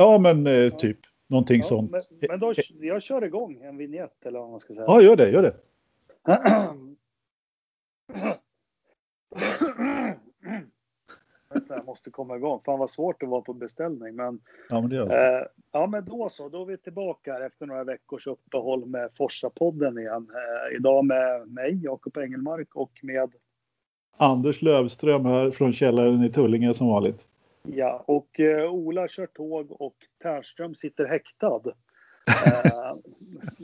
Ja, men eh, typ någonting Ja, sånt. men, men då, jag kör igång en vignett eller vad man ska säga. Ja, gör det, gör det. Jag måste komma igång. Fan vad svårt det var på beställning. Men, Ja, men det det. eh, ja, men då så. Då är vi tillbaka här efter några veckors uppehåll med Forsa-podden igen. Eh, idag med mig, Jakob Engelmark och med Anders Lövström här från källaren i Tullinge som vanligt. Ja, och eh, Ola kör tåg och Ternström sitter häktad. Eh,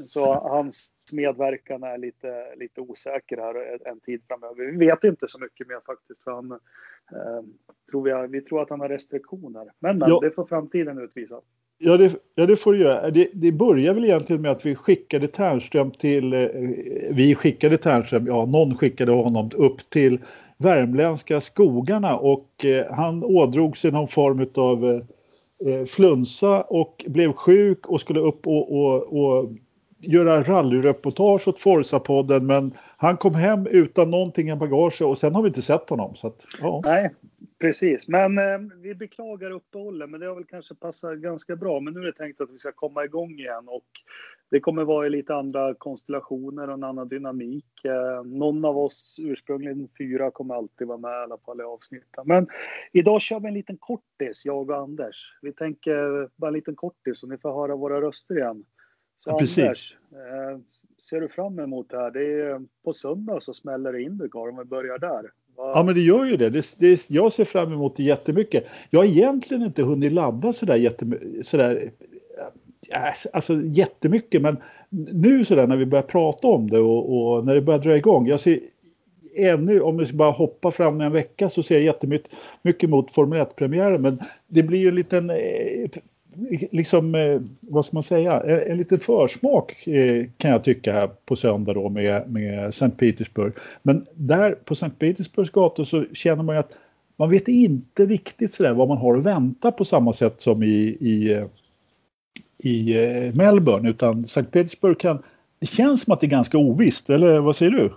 så hans medverkan är lite, lite osäker här en tid framöver. Vi vet inte så mycket mer faktiskt. För han, eh, tror vi, vi tror att han har restriktioner. Men, men Ja. det får framtiden utvisa. Ja det, ja, det får du göra. Det, det börjar väl egentligen med att vi skickade Ternström till... Eh, vi skickade Ternström, ja någon skickade honom upp till värmländska skogarna och eh, han ådrog sig någon form av eh, eh, flunsa och blev sjuk och skulle upp och, och, och göra rallyreportage åt Forza-podden men han kom hem utan någonting i bagaget och sen har vi inte sett honom. Så att, ja. Nej, precis. Men eh, vi beklagar uppehållet, men det har väl kanske passat ganska bra. Men nu är det tänkt att vi ska komma igång igen och det kommer vara i lite andra konstellationer och en annan dynamik. Eh, någon av oss, ursprungligen fyra, kommer alltid vara med i alla fall i avsnitten. Men idag kör vi en liten kortis, jag och Anders. Vi tänker bara en liten kortis så ni får höra våra röster igen. Så Ja. Anders, eh, ser du fram emot det här? Det är, på söndag så smäller det Indycar om vi börjar där. Ja men det gör ju det. det, det jag ser fram emot det jättemycket. Jag har egentligen inte hunnit ladda sådär, jättemy- sådär Äh, alltså jättemycket men nu sådär när vi börjar prata om det och, och när det börjar dra igång. Jag ser ännu, om vi ska bara hoppa fram en vecka så ser jag jättemycket mycket mot Formel 1-premiären men det blir ju en liten eh, liksom, eh, vad ska man säga, en, en liten försmak eh, kan jag tycka här på söndag då med, med Sankt Petersburg. Men där på Sankt Petersburgs gator så känner man ju att man vet inte riktigt sådär vad man har att vänta på samma sätt som i, i, eh, i eh, Melbourne utan Sankt Petersburg kan, det känns som att det är ganska ovisst, eller vad säger du?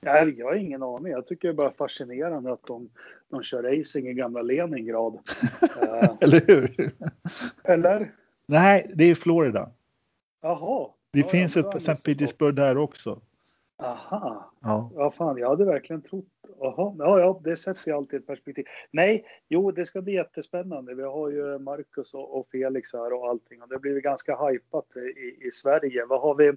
Nej, jag har ingen aning. Jag tycker det är bara fascinerande att de, de kör racing i gamla Leningrad. Eh, Eller hur? eller? Nej, det är Florida. Jaha. Det Ja, finns ett Sankt. Petersburg där också. Aha. Ja. Ja, fan, jag hade verkligen trott... Jaha, ja, ja, det sätter ju alltid ett perspektiv. Nej, jo, det ska bli jättespännande. Vi har ju Marcus och, och Felix här och allting och det blir ganska hypat i, i Sverige. Vad har vi?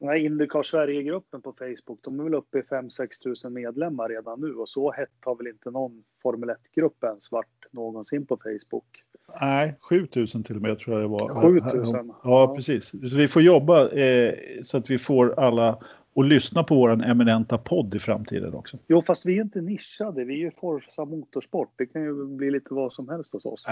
Den här Indycar Sverige-gruppen på Facebook, de är väl uppe i 5-6 tusen medlemmar redan nu och så hett har väl inte någon Formel 1-grupp ens varit någonsin på Facebook. Nej, 7000 till och med tror jag det var. 7000? Ja, Ja. precis. Så vi får jobba eh, så att vi får alla att lyssna på våran eminenta podd i framtiden också. Jo, fast vi är inte nischade. Vi är ju Forza Motorsport. Det kan ju bli lite vad som helst hos oss.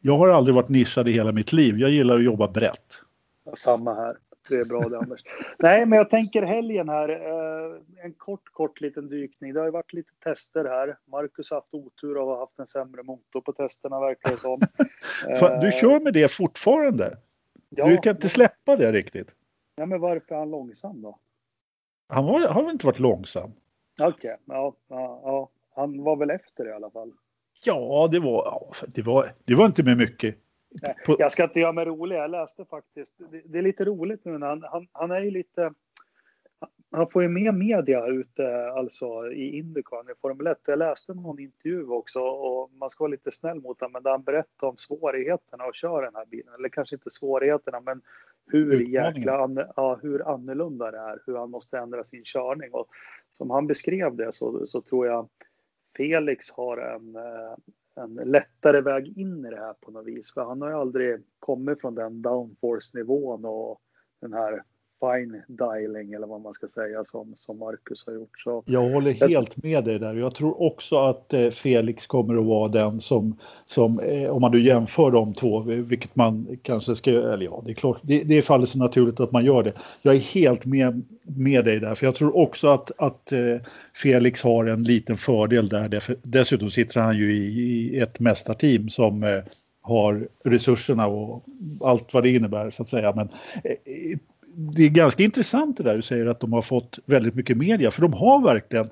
Jag har aldrig varit nischad i hela mitt liv. Jag gillar att jobba brett. Ja, Samma här. Det är bra det Anders. Nej, men jag tänker helgen här. Eh, en kort, kort liten dykning. Det har ju varit lite tester här. Marcus har haft otur och har haft en sämre motor på testerna verkar det som. Fan, Du Eh, kör med det fortfarande? ja, Du kan inte släppa det riktigt? Ja, men varför är han långsam då? Han var, har väl inte varit långsam? Okej, ja, ja, ja. Han var väl efter i alla fall. Ja, det var, ja, det var, det var inte med mycket. Nej, Jag ska inte göra mig rolig. Jag läste faktiskt. Det, det är lite roligt nu när han, han, han är ju lite... Han får ju med media ute alltså i Indycar i Formel 1. Jag läste någon intervju också och man ska vara lite snäll mot honom. Men där han berättade om svårigheterna att köra den här bilen. Eller kanske inte svårigheterna men hur jäkla ja, hur annorlunda det är. Hur han måste ändra sin körning. Och som han beskrev det så, så tror jag Felix har en, eh, en lättare väg in i det här på något vis. För han har ju aldrig kommit från den downforce-nivån och den här fine dialing eller vad man ska säga som, som Marcus har gjort. Så Jag håller helt med dig där. Jag tror också att eh, Felix kommer att vara den som, som eh, om man nu jämför de två, vilket man kanske ska, eller ja, det är klart, det, det faller så naturligt att man gör det. Jag är helt med, med dig där, för jag tror också att, att eh, Felix har en liten fördel där. Dessutom sitter han ju i, i ett mästarteam som har resurserna och allt vad det innebär så att säga. Men det är ganska intressant det där du säger att de har fått väldigt mycket media, för de har verkligen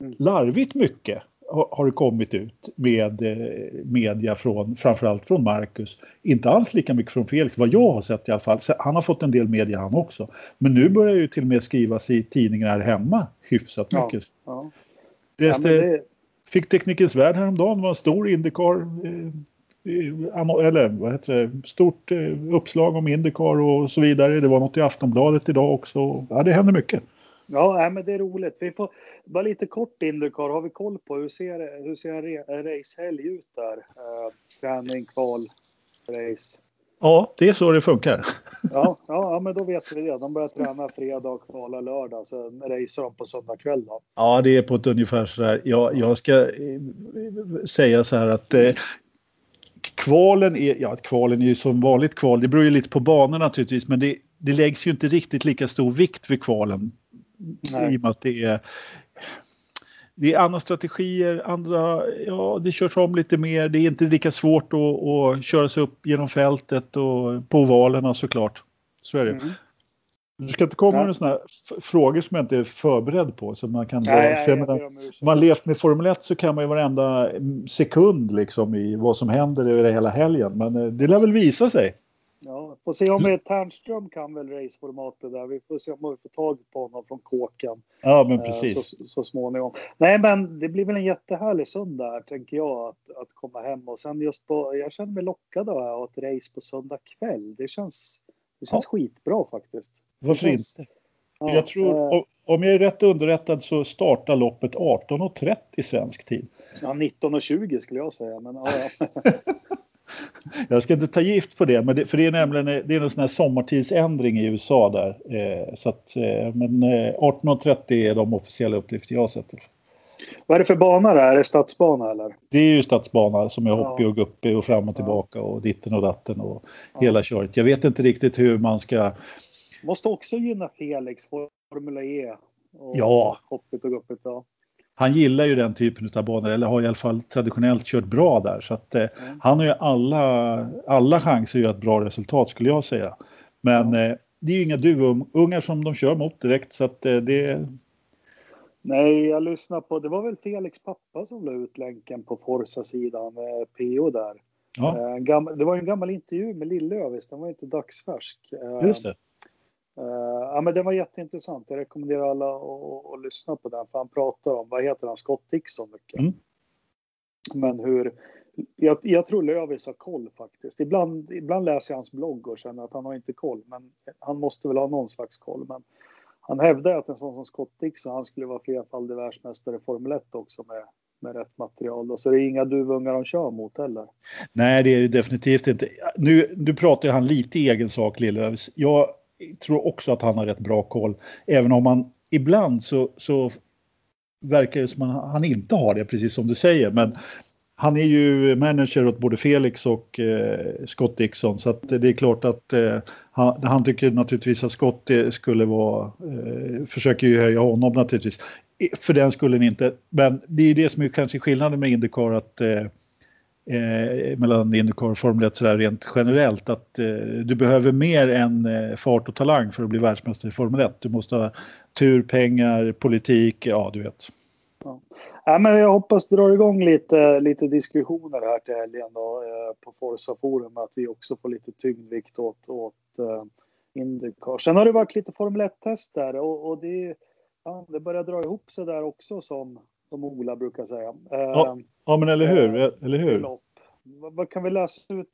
Mm. larvigt mycket. har det kommit ut med eh, media från, framförallt från Marcus. Inte alls lika mycket från Felix, vad jag har sett i alla fall. Han har fått en del media han också. Men nu börjar ju till och med skrivas i tidningar här hemma hyfsat mycket. Ja, ja. Ja, det... Fick Teknikens Värld häromdagen, det var en stor Indycar eh, eller vad heter det, stort eh, uppslag om Indycar och så vidare. Det var något i Aftonbladet idag också. Ja, det händer mycket. Ja, men det är roligt. Vi får bara lite kort Indycar. Har vi koll på hur ser, hur ser en racehelg ut där? Uh, träning, kval, race. Ja, det är så det funkar. Ja, ja, men då vet vi det. De börjar träna fredag och kvala lördag. Så racear de på söndag kväll då. Ja, det är på ett ungefär så där. Jag, jag ska eh, säga så här att eh, kvalen är, ja kvalen är ju som vanligt kval, det beror ju lite på banan naturligtvis, men det, det läggs ju inte riktigt lika stor vikt vid kvalen. Nej. I och med att det är, det är andra strategier, andra, ja det körs om lite mer, det är inte lika svårt att, att köra sig upp genom fältet och på ovalerna såklart. Så är det. Mm. Du ska inte komma med sådana frågor som jag inte är förberedd på. Så man kan nej, dra, nej, om man levt med Formel 1 så kan man ju varenda sekund liksom i vad som händer över hela helgen. Men eh, det lär väl visa sig. Ja, får se om Ternström kan väl raceformatet där. Vi får se om vi får tag på honom från kåken. Ja, men eh, precis. Så, så småningom. Nej, men det blir väl en jättehärlig söndag här, tänker jag, att, att komma hem. Och sen just på, jag känner mig lockad av ett race på söndag kväll. Det känns, det känns ja. skitbra faktiskt. Varför inte? Ja, jag tror, äh... om jag är rätt underrättad så startar loppet 18.30 svensk tid. Ja, 19.20 skulle jag säga. Men, ja, jag ska inte ta gift på det, men det, för det är nämligen det är en sån här sommartidsändring i USA där. Eh, så att, eh, men eh, 18.30 är de officiella uppgifter jag har sett. Vad är det för bana där? Är det stadsbana eller? Det är ju stadsbana som är hoppig och guppig och fram och tillbaka och ditten och datten och ja. hela köret. Jag vet inte riktigt hur man ska Måste också gynna Felix, Formula E. Och ja. Hoppet och guppet. Ja. Han gillar ju den typen av banor, eller har i alla fall traditionellt kört bra där. Så att, eh, mm. han har ju alla, alla chanser att göra ett bra resultat skulle jag säga. Men mm. eh, det är ju inga duvungar som de kör mot direkt så att eh, det... Nej, jag lyssnar på, det var väl Felix pappa som la ut länken på Forza-sidan, eh, PO där. Ja. Eh, gammal, det var en gammal intervju med Lillövis, den var inte dagsfärsk. Eh, Just det. Uh, ja, men den var jätteintressant. Jag rekommenderar alla att, att, lyssna på den. För han pratar om, vad heter han, Scott Dixon mycket. Mm. Men hur, jag, jag, tror Lövis har koll faktiskt. Ibland, ibland läser jag hans blogg och känner att han har inte koll. Men han måste väl ha någon slags koll. Men han hävdar att en sån som Scott Dixon, han skulle vara flerfaldig världsmästare i Formel 1 också med, med rätt material. Då. Så det är inga duvungar de kör mot heller. Nej, det är det definitivt inte. Nu, nu pratar han lite i egen sak, Lillövs. Jag tror också att han har rätt bra koll. Även om han ibland så, så verkar det som att han inte har det, precis som du säger. Men han är ju manager åt både Felix och eh, Scott Dixon så att det är klart att eh, han, han, tycker naturligtvis att Scott eh, skulle vara, eh, försöker ju höja honom naturligtvis. För den skulle inte, men det är det som är kanske skillnaden med Indycar att eh, eh, eh, mellan Indycar och Formel 1 sådär rent generellt att eh, du behöver mer än eh, fart och talang för att bli världsmästare i Formel 1. Du måste ha tur, pengar, politik, ja du vet. Ja. ja men jag hoppas dra igång lite, lite diskussioner här till helgen då, eh, på Forza Forum att vi också får lite tyngdvikt åt, åt uh, Indycar. Sen har det varit lite Formel 1-tester och, och det, ja, det börjar dra ihop sig där också som som Ola brukar säga. Ja, ehm, ja men eller hur? Eh, eller hur? Vad, vad, kan vi läsa ut?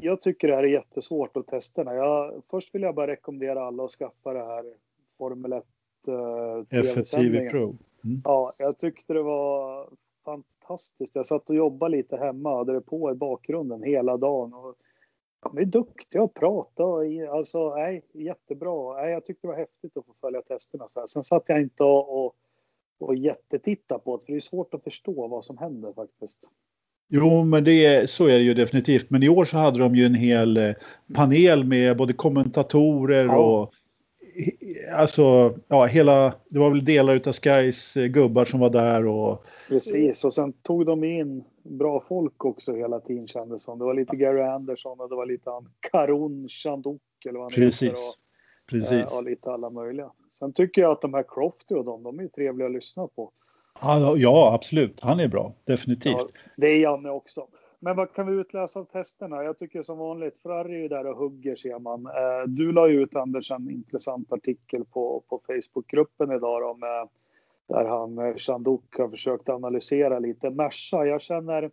Jag tycker det här är jättesvårt att testa. Jag, först vill jag bara rekommendera alla att skaffa det här Formel 1 uh, F1 Pro. Mm. Ja, jag tyckte det var fantastiskt. Jag satt och jobbade lite hemma och hade det på i bakgrunden hela dagen. Och de är duktiga att prata. Alltså, nej, jättebra. Nej, jag tyckte det var häftigt att få följa testerna. Så här. Sen satt jag inte och, och och jättetitta på det, för det är svårt att förstå vad som händer faktiskt. Jo, men det så är det ju definitivt. Men i år så hade de ju en hel eh, panel med både kommentatorer ja. och alltså, ja, hela, det var väl delar av Skys eh, gubbar som var där och... Precis, och sen tog de in bra folk också hela tiden kändes som. Det var lite Gary Anderson och det var lite han Karun Chandok eller vad han Precis. heter. Och, Precis. Och lite alla möjliga. Sen tycker jag att de här Crofty och de, de är trevliga att lyssna på. Ja, absolut. Han är bra, definitivt. Ja, det är Janne också. Men vad kan vi utläsa av testerna? Jag tycker som vanligt, Ferrari är ju där och hugger ser man. Eh, du la ju ut Anders en intressant artikel på, på Facebookgruppen idag då, med, där han, eh, Chandok, har försökt analysera lite. Merca, jag känner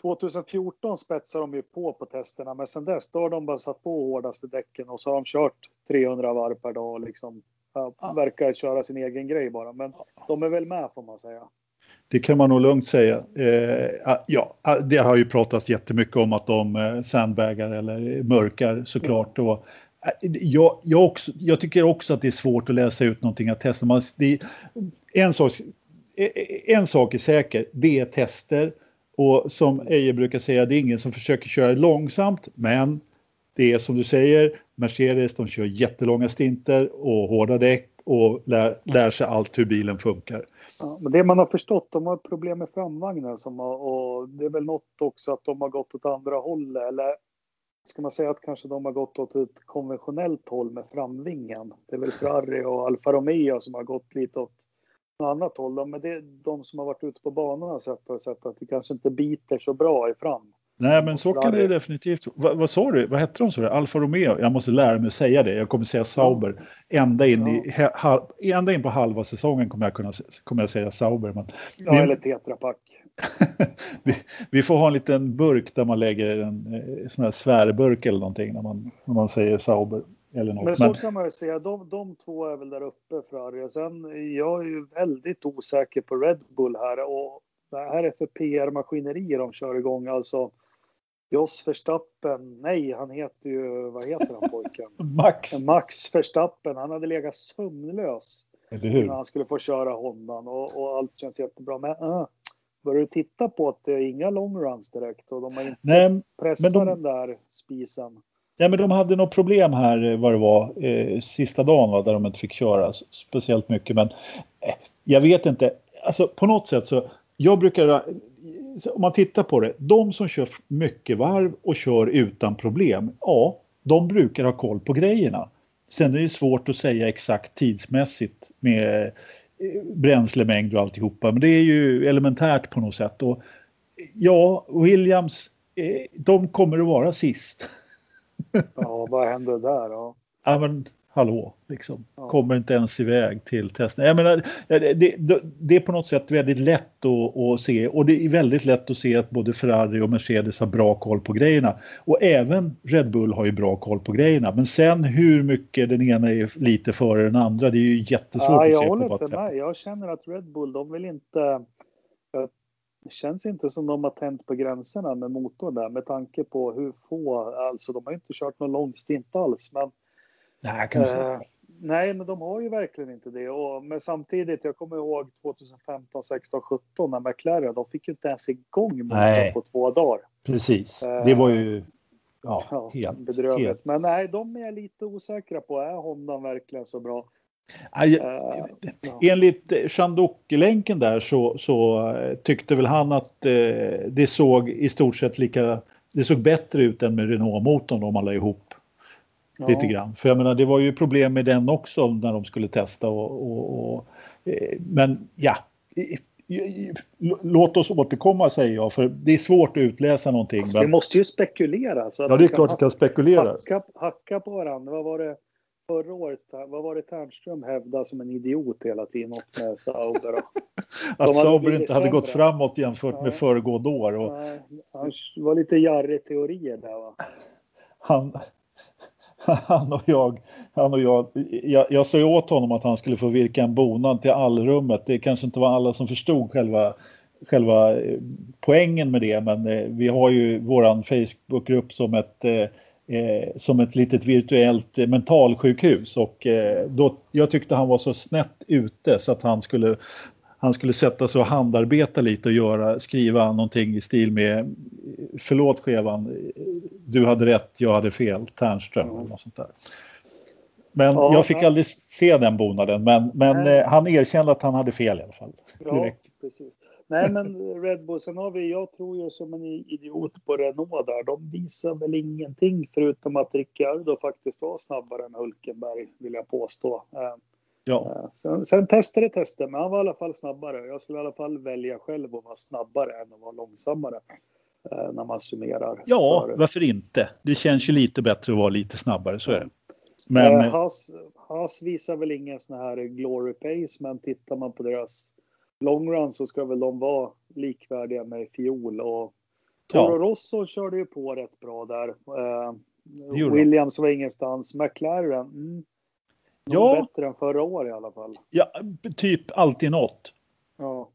2014 spetsar de ju på på testerna, men sen dess då har de bara satt på hårdaste däcken och så har de kört 300 varv per dag och liksom ja, verkar köra sin egen grej bara. Men de är väl med får man säga. Det kan man nog lugnt säga. Eh, ja, det har ju pratats jättemycket om att de eh, sandbagar eller mörkar såklart. Och, eh, jag, jag, också, jag tycker också att det är svårt att läsa ut någonting av testen. Man, det, en, sak, eh, en sak är säker, det är tester. Och som Eje brukar säga, det är ingen som försöker köra långsamt, men det är som du säger, Mercedes de kör jättelånga stinter och hårda däck och lär, lär sig allt hur bilen funkar. Ja, men det man har förstått, de har problem med framvagnen som har, och det är väl något också att de har gått åt andra hållet eller ska man säga att kanske de har gått åt ett konventionellt håll med framvingen. Det är väl Ferrari och Alfa Romeo som har gått lite åt något annat håll. Men det är de som har varit ute på banorna och sett, och sett att det kanske inte biter så bra i fram. Nej, men så kan det definitivt Va, Vad sa du? Vad hette de så? Alfa Romeo? Jag måste lära mig att säga det. Jag kommer säga Sauber. Ända in, i, ha, ända in på halva säsongen kommer jag, kunna, kommer jag säga Sauber. Men, ja, vi, eller Tetra Pak. vi, vi, får ha en liten burk där man lägger en eh, sån här svärburk eller någonting när man, när man säger Sauber. Eller något. Men så men... kan man ju säga, de, de två är väl där uppe Ferrari. Sen jag är ju väldigt osäker på Red Bull här och det här är för PR-maskinerier de kör igång. Alltså Jos Verstappen, nej han heter ju, vad heter han pojken? Max. Max Verstappen, han hade legat sömnlös. När han skulle få köra Hondan och, och allt känns jättebra. Men uh, börjar du titta på att det är inga longruns direkt och de har inte nej, pressat de... den där spisen. Ja, men de hade något problem här eh, vad det var eh, sista dagen va, där de inte fick köra speciellt mycket. Men eh, jag vet inte, alltså på något sätt så jag brukar om man tittar på det, de som kör mycket varv och kör utan problem, ja, de brukar ha koll på grejerna. Sen är det svårt att säga exakt tidsmässigt med eh, bränslemängd och alltihopa, men det är ju elementärt på något sätt. Och ja, Williams, eh, de kommer att vara sist. Ja, vad händer där då? Ja, men hallå, liksom. Ja. Kommer inte ens iväg till testen. Jag menar, det, det, det är på något sätt väldigt lätt att, att, se och det är väldigt lätt att se att både Ferrari och Mercedes har bra koll på grejerna. Och även Red Bull har ju bra koll på grejerna. Men sen hur mycket den ena är lite före den andra, det är ju jättesvårt ja, jag att se. Håller på inte med. Jag känner att Red Bull, de vill inte... Det känns inte som de har tänt på gränserna med motorn där med tanke på hur få, alltså de har inte kört någon lång stint alls. Men Nej, kanske. Eh, nej, men de har ju verkligen inte det. Och, men samtidigt, jag kommer ihåg 2015, 16, 17 när McLaren, de fick ju inte ens igång motorn på två dagar. Precis, eh, det var ju ja, ja, helt bedrövligt. Helt. Men nej, de är lite osäkra på, är Honda verkligen så bra? Aj, uh, enligt Chandok-länken där så, så, eh, tyckte väl han att eh, det såg i stort sett lika, det såg bättre ut än med Renault-motorn om man la ihop Ja. Lite grann. För jag menar, det var ju problem med den också när de skulle testa. Och, och, och eh, men ja, låt oss återkomma säger jag, för det är svårt att utläsa någonting. Alltså, men... Vi måste ju spekulera. Så ja, det är klart vi kan spekulera. Hacka, hacka på varandra. Vad var det förra året? Vad var det Ternström hävdade som en idiot hela tiden åt med Sauber? Att Sauber inte hade gått framåt jämfört Nej. med föregående år. Och... Nej, det var lite jarrig teorier där va? Han, han och jag, han och jag, jag, jag sa åt honom att han skulle få virka en bonad till allrummet. Det kanske inte var alla som förstod själva, själva eh, poängen med det, men eh, vi har ju våran Facebookgrupp som ett eh, eh, som ett litet virtuellt eh, mentalsjukhus och eh, då, jag tyckte han var så snett ute så att han skulle han skulle sätta sig och handarbeta lite och göra, skriva någonting i stil med förlåt Skevan, du hade rätt, jag hade fel, Ternström eller något sånt där. Men ja, jag fick ja. aldrig se den bonaden, men, men eh, han erkände att han hade fel i alla fall. Ja, precis. Nej, men Red Bull, sen har vi, jag tror ju som en idiot på Renault där, de visar väl ingenting förutom att Ricciardo faktiskt var snabbare än Hulkenberg, vill jag påstå. Eh, Ja. Eh, Sen, sen testade tester, men han var i alla fall snabbare. Jag skulle i alla fall välja själv att vara snabbare än att vara långsammare. eh, När man summerar. ja, För- varför inte? Det känns ju lite bättre att vara lite snabbare, så är det. Men Eh, Haas, Haas visar väl ingen sån här glory pace, men tittar man på deras long run så ska väl de vara likvärdiga med Fiol. Och Ja. Toro Rosso körde ju på rätt bra där. Eh. Williams var ingenstans. McLaren, mm, Ja. bättre än förra året i alla fall. ja, typ alltid något. Ja.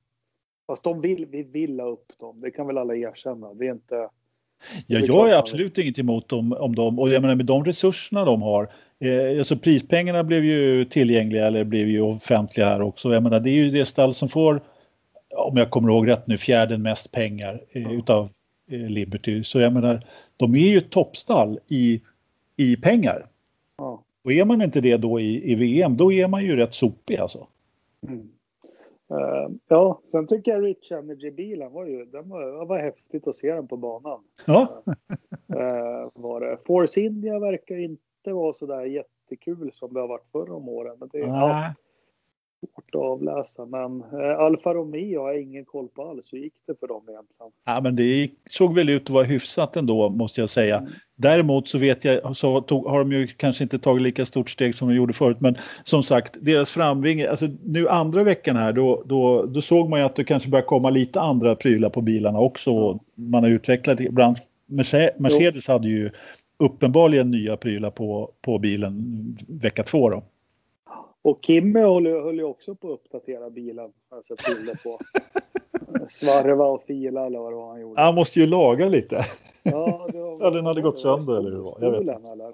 Fast de vill, vi vill ha upp dem, det kan väl alla erkänna. Det är inte... Ja, jag är absolut inget emot dem, om dem. Och jag menar med de resurserna de har. Eh, alltså prispengarna blev ju tillgängliga eller blev ju offentliga här också. Jag menar det är ju det stall som får, om jag kommer ihåg rätt nu, fjärde mest pengar eh, Ja. utav eh, Liberty. Så jag menar, de är ju ett toppstall i, i pengar. Ja. Och är man inte det då i, i VM, då är man ju rätt sopig alltså. Mm. Eh, ja, sen tycker jag Rich Energy-bilen var ju, den var, det var häftigt att se den på banan. Ja, Eh, var det. Force India verkar inte vara så där jättekul som det har varit förr om åren. Men det är ja, svårt att avläsa. Men eh, Alfa Romeo har jag ingen koll på alls. Hur gick det för dem egentligen? Ja, men det gick- såg väl ut att vara hyfsat ändå måste jag säga. Mm. Däremot så vet jag, så tog, har de ju kanske inte tagit lika stort steg som de gjorde förut. Men som sagt, deras framvinge, alltså nu andra veckan här, då, då, då såg man ju att det kanske börjar komma lite andra prylar på bilarna också. Man har utvecklat, ibland, Merce- Mercedes hade ju uppenbarligen nya prylar på, på bilen vecka två då. Och Kimmy höll, ju- höll ju också på att uppdatera bilen. Alltså bilder på. Svarva och fila eller vad det var han gjorde. Han måste ju laga lite. Ja, Ja, den hade gått sönder eller hur det var. Jag vet stolen, eller?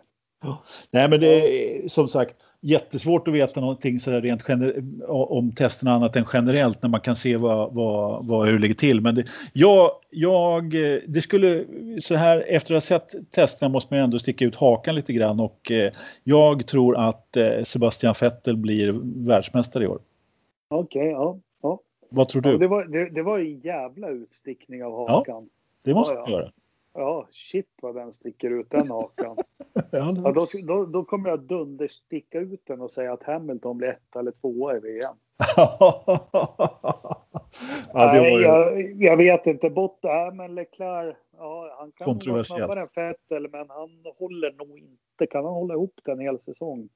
Nej, men det är som sagt jättesvårt att veta någonting så där rent gener- om testerna annat än generellt när man kan se vad, vad, vad, hur det ligger till. Men det, jag, jag, det skulle så här efter att ha sett testerna måste man ändå sticka ut hakan lite grann och eh, jag tror att eh, Sebastian Vettel blir världsmästare i år. Okej, ja. ja. Vad tror ja du? det, var, det, det var en jävla utstickning av hakan. Det måste Ja, ja. göra. Ja, shit vad den sticker ut den hakan. Ja, då, då, då kommer jag dundersticka ut den och säga att Hamilton blir ett eller tvåa i VM. ja, Nej, jag, jag vet inte. Bott, äh, men Leclerc, ja, han kan vara snabbare än Vettel, men han håller nog inte. Kan han hålla ihop den hel säsong?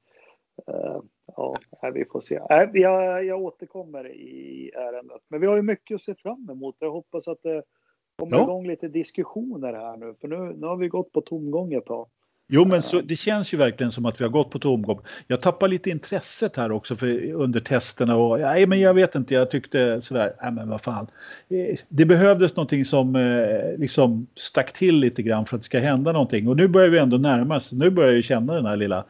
Eh, ja, vi får se. Nej, jag, jag återkommer i ärendet. Men vi har ju mycket att se fram emot. Jag hoppas att det kommer Ja. igång lite diskussioner här nu, för nu, nu har vi gått på tomgång ett tag. Jo, men så, det känns ju verkligen som att vi har gått på tomgång. Jag tappar lite intresset här också för, under testerna och nej, men jag vet inte, jag tyckte sådär, nej men vad fan. Eh, Det behövdes någonting som eh, liksom stack till lite grann för att det ska hända någonting och nu börjar vi ändå närma oss. Nu börjar jag känna den här lilla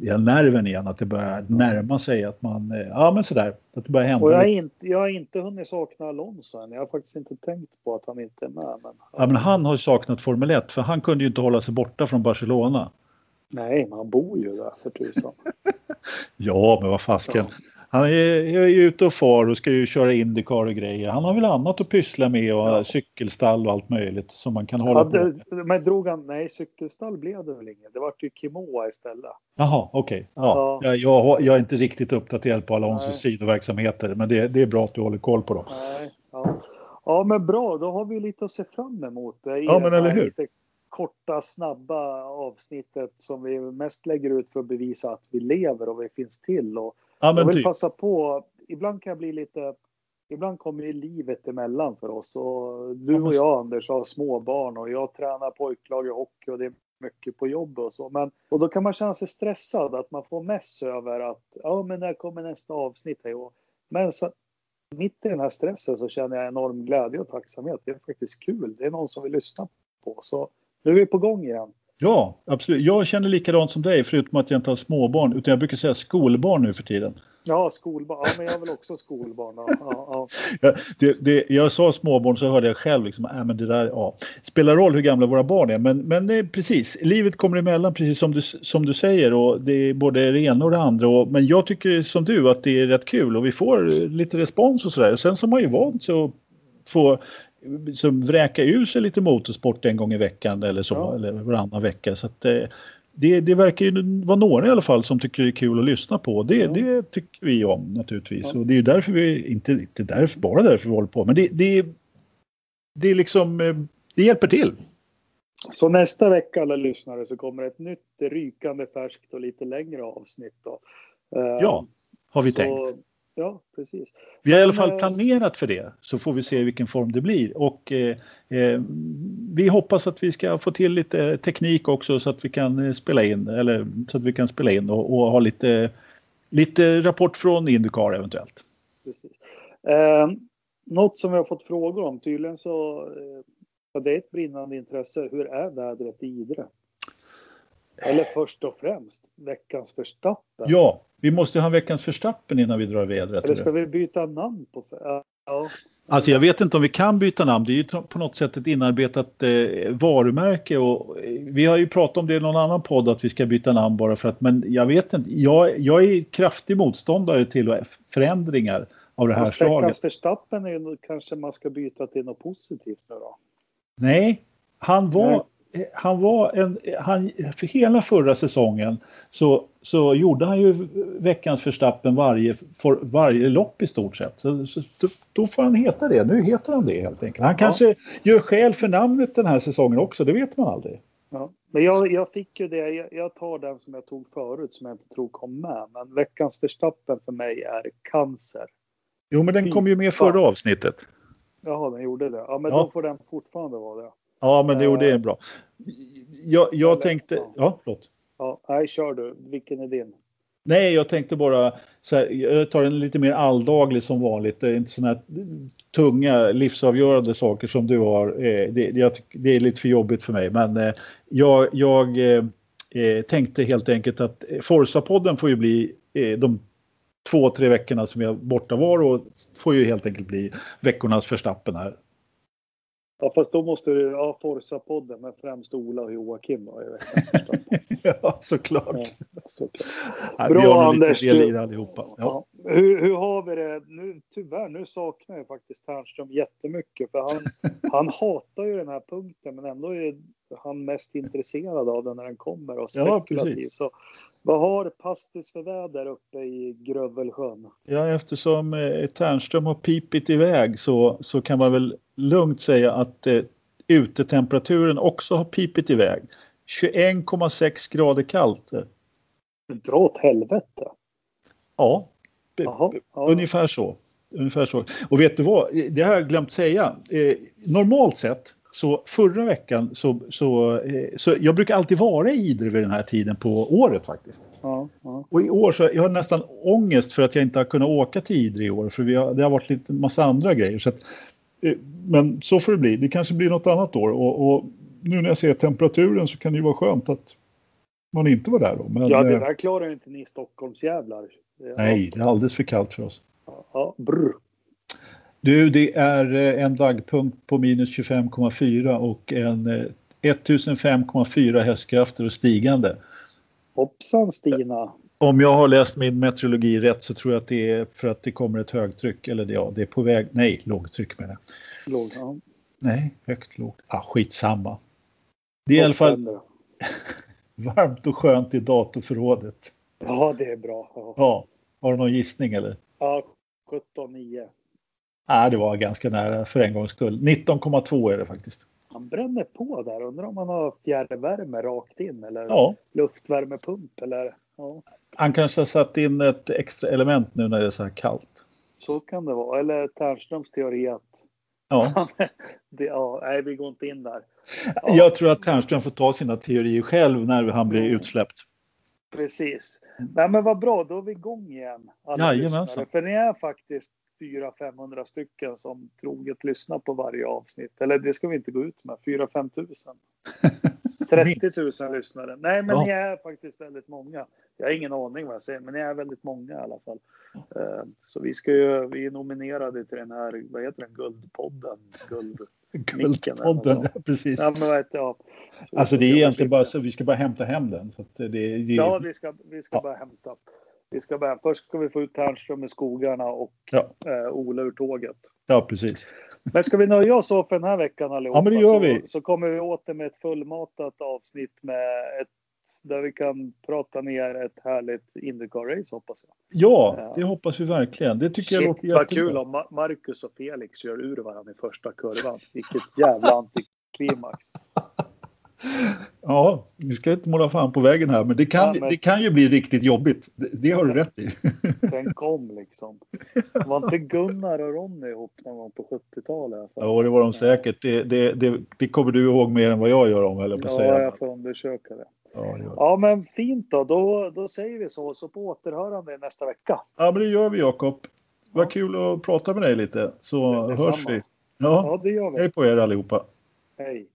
ja, nerven igen, att det börjar närma sig att man, eh, ja men sådär, att det börjar hända Och jag har, inte, jag har inte hunnit sakna Alonso än. Jag har faktiskt inte tänkt på att han inte är med. Men, Ja, men han har saknat Formel 1 för han kunde ju inte hålla sig borta från Barcelona. Nej, men han bor ju där för tusan. Ja, men vad fasken. Ja. Han är, är ju ute och far och ska ju köra Indycar och grejer. Han har väl annat att pyssla med och Ja. cykelstall och allt möjligt som man kan hålla på Hade, med. men drog han, nej cykelstall blev det väl inget. Det vart ju Kimoa istället. Jaha, okej. Ja. Ja. Jag, jag, jag är inte riktigt uppdaterad på Alonsos sidoverksamheter, men det, det är bra att du håller koll på dem. Nej, ja. ja, men bra. Då har vi lite att se fram emot. Ja, men eller hur? Lite korta, snabba avsnittet som vi mest lägger ut för att bevisa att vi lever och vi finns till. Och Ja, jag vill typ. passa på. Ibland kan jag bli lite... Ibland kommer ju livet emellan för oss. Och du och jag, Anders, har små barn och jag tränar pojklag i hockey och det är mycket på jobb och så. Men, och då kan man känna sig stressad, att man får mess över att ja, men när kommer nästa avsnitt? Och- Men så, mitt i den här stressen så känner jag enorm glädje och tacksamhet. Det är faktiskt kul. Det är någon som vill lyssna på. Så nu är vi på gång igen. Ja, absolut. Jag känner likadant som dig, förutom att jag inte har småbarn, utan jag brukar säga skolbarn nu för tiden. Ja, skolbarn. Ja, men jag är väl också skolbarn. Ja, ja, det, det, jag sa småbarn så hörde jag själv liksom, äh, men det där, ja. Spelar roll hur gamla våra barn är, men, men eh, precis, livet kommer emellan precis som du, som du säger och det är både det ena och det andra. Och, men jag tycker som du att det är rätt kul och vi får lite respons och sådär. Sen så har man ju vant sig att få så vräka ur sig lite motorsport en gång i veckan eller så, Ja. eller varannan vecka. Så att, eh, det, det verkar ju vara några i alla fall som tycker det är kul att lyssna på. Det, Ja. det tycker vi om naturligtvis. Ja. Och det är ju därför vi, inte, inte därför, bara därför vi håller på, men det, det, det är liksom, eh, det hjälper till. Så nästa vecka alla lyssnare så kommer ett nytt rykande färskt och lite längre avsnitt. Då. Eh, Ja, har vi så, tänkt. Ja, precis. Vi har i alla Men, fall eh, planerat för det, så får vi se vilken form det blir. Och eh, eh, vi hoppas att vi ska få till lite teknik också så att vi kan eh, spela in, eller så att vi kan spela in och, och ha lite, lite rapport från Indycar eventuellt. precis. Eh, något som vi har fått frågor om, tydligen så eh, det är ett brinnande intresse. Hur är vädret i Idre? Eller först och främst veckans Verstappen. Ja, vi måste ha veckans förstappen innan vi drar vädret. Eller ska vi byta namn på... Ja. Alltså jag vet inte om vi kan byta namn. Det är ju på något sätt ett inarbetat eh, varumärke och eh, vi har ju pratat om det i någon annan podd att vi ska byta namn bara för att men jag vet inte. Jag, jag är kraftig motståndare till förändringar av det här Fast slaget. veckans Verstappen är ju kanske man ska byta till något positivt nu då. Nej, han var, eh, han var en, han, för hela förra säsongen så, så gjorde han ju veckans förstappen varje, för, varje lopp i stort sett. Så, så, då, får han heta det. Nu heter han det helt enkelt. Han kanske gör skäl för namnet den här säsongen också, det vet man aldrig. Ja. Men jag, jag fick ju det, jag, jag tar den som jag tog förut som jag inte tror kom med. Men veckans Verstappen för mig är cancer. Jo, men den kom ju med förra avsnittet. Jaha, den gjorde det. Ja, men Ja. då får den fortfarande vara det. Ja, men det, jo, det är bra. Jag, jag tänkte... ja. Förlåt. Ja, nej, kör du. Vilken är din? Nej, jag tänkte bara så här, jag tar en lite mer alldaglig som vanligt. Det är inte sådana här tunga livsavgörande saker som du har. Eh, Det, tycker- det är lite för jobbigt för mig, men eh, jag, jag eh, eh, tänkte helt enkelt att eh, Forza-podden får ju bli eh, de två, tre veckorna som jag borta var och får ju helt enkelt bli veckornas förstappen här. Ja, fast då måste du, ja, Forza-podden, men främst Ola och Joakim då ja, såklart. Ja, såklart. Ja, Bra, vi har Anders, lite del i det allihopa. Ja. Ja. Hur, hur har vi det? Nu, tyvärr, nu saknar jag faktiskt Ternström jättemycket. För han, han hatar ju den här punkten, men ändå är han mest intresserad av den när den kommer och Ja, spekulativ. precis. så, vad har Pastis för väder uppe i Grövelsjön? Ja, eftersom eh, Ternström har pipit iväg så, så kan man väl lugnt säga att eh, utetemperaturen också har pipit iväg. 21,6 grader kallt. eh. Dra åt helvete. Ja, Jaha, ja. ungefär så. Ungefär så. Och vet du vad, det har jag glömt säga. Eh, normalt sett så förra veckan så, så, eh, så jag brukar alltid vara i Idre vid den här tiden på året faktiskt. Ja, ja. Och i år så jag har nästan ångest för att jag inte har kunnat åka till Idre i år för vi har, det har varit lite massa andra grejer. Så att, eh, men så får det bli. Det kanske blir något annat år och, och nu när jag ser temperaturen så kan det ju vara skönt att man inte var där då. Men, ja, det eh, där klarar ju inte ni Stockholmsjävlar. Nej, det är alldeles för kallt för oss. Ja, brr. Du, det är eh, en dagpunkt på minus 25,4 och en eh, 1005,4 hästkrafter och stigande. Hoppsan Stina. Om jag har läst min meteorologi rätt så tror jag att det är för att det kommer ett högtryck. Eller ja, det är på väg. Nej, lågtryck menar jag. Låg, ja. Nej, högt, lågt. Ah, skitsamma. Det är i alla fall varmt och skönt i datorförrådet. Ja, det är bra. Ja, Ja, har du någon gissning eller? ja 17-9. Ah, det var ganska nära för en gångs skull. 19,2 är det faktiskt. Han bränner på där. Undrar om han har fjärrvärme rakt in eller Ja, luftvärmepump eller ja, han kanske har satt in ett extra element nu när det är så här kallt. så kan det vara. Eller Ternströms teori att Ja, det, ja, nej, vi går inte in där. Ja, jag tror att Ternström får ta sina teorier själv när han blir utsläppt. Precis. Nej, men vad bra, då är vi igång igen. Alla Jajamensan. lyssnare. För ni är faktiskt 400-500 stycken som troget lyssnar på varje avsnitt. Eller det ska vi inte gå ut med, 4-5 tusen. 30 000 lyssnare. Nej, men Ja. ni är faktiskt väldigt många. Jag har ingen aning vad jag säger, men ni är väldigt många i alla fall. Eh, Så vi, ska ju, vi är nominerade till den här, vad heter den, Guldpodden? Guld... Guldpodden, ja, precis. Ja, men jag? Så- Alltså det är egentligen bara så vi ska bara hämta hem den. Så det, det, Ja, vi ska, vi ska Ja. bara hämta. Vi ska bara, först ska vi få ut Ternström i skogarna och Ja. eh, Ola ur tåget. ja, precis. Men ska vi nöja oss så för den här veckan allihopa? Ja, men det gör så, vi. Så kommer vi åter med ett fullmatat avsnitt med ett där vi kan prata ner ett härligt Indycar-race hoppas jag. Ja, det hoppas vi verkligen. Det tycker Shit, jag låter jättebra. Vad kul om Marcus och Felix kör ur varandra i första kurvan. Vilket jävla antiklimax. Ja, vi ska inte måla fan på vägen här, men det kan, ja, men... det kan ju bli riktigt jobbigt. Det, det har du rätt i. Den kom liksom. Var inte Gunnar och Ronny ihop någon gång på 70-talet? Ja, det var de säkert. Det, det, det, det, kommer du ihåg mer än vad jag gör om, eller på ja, säga. Ja, jag får undersöka det. Ja, ja, men fint då. då. Då säger vi så. Så på återhörande nästa vecka. Ja, men det gör vi Jakob. Vad ja. kul att prata med dig lite. Så hörs vi. Ja, ja, det gör vi. Hej på er allihopa. Hej.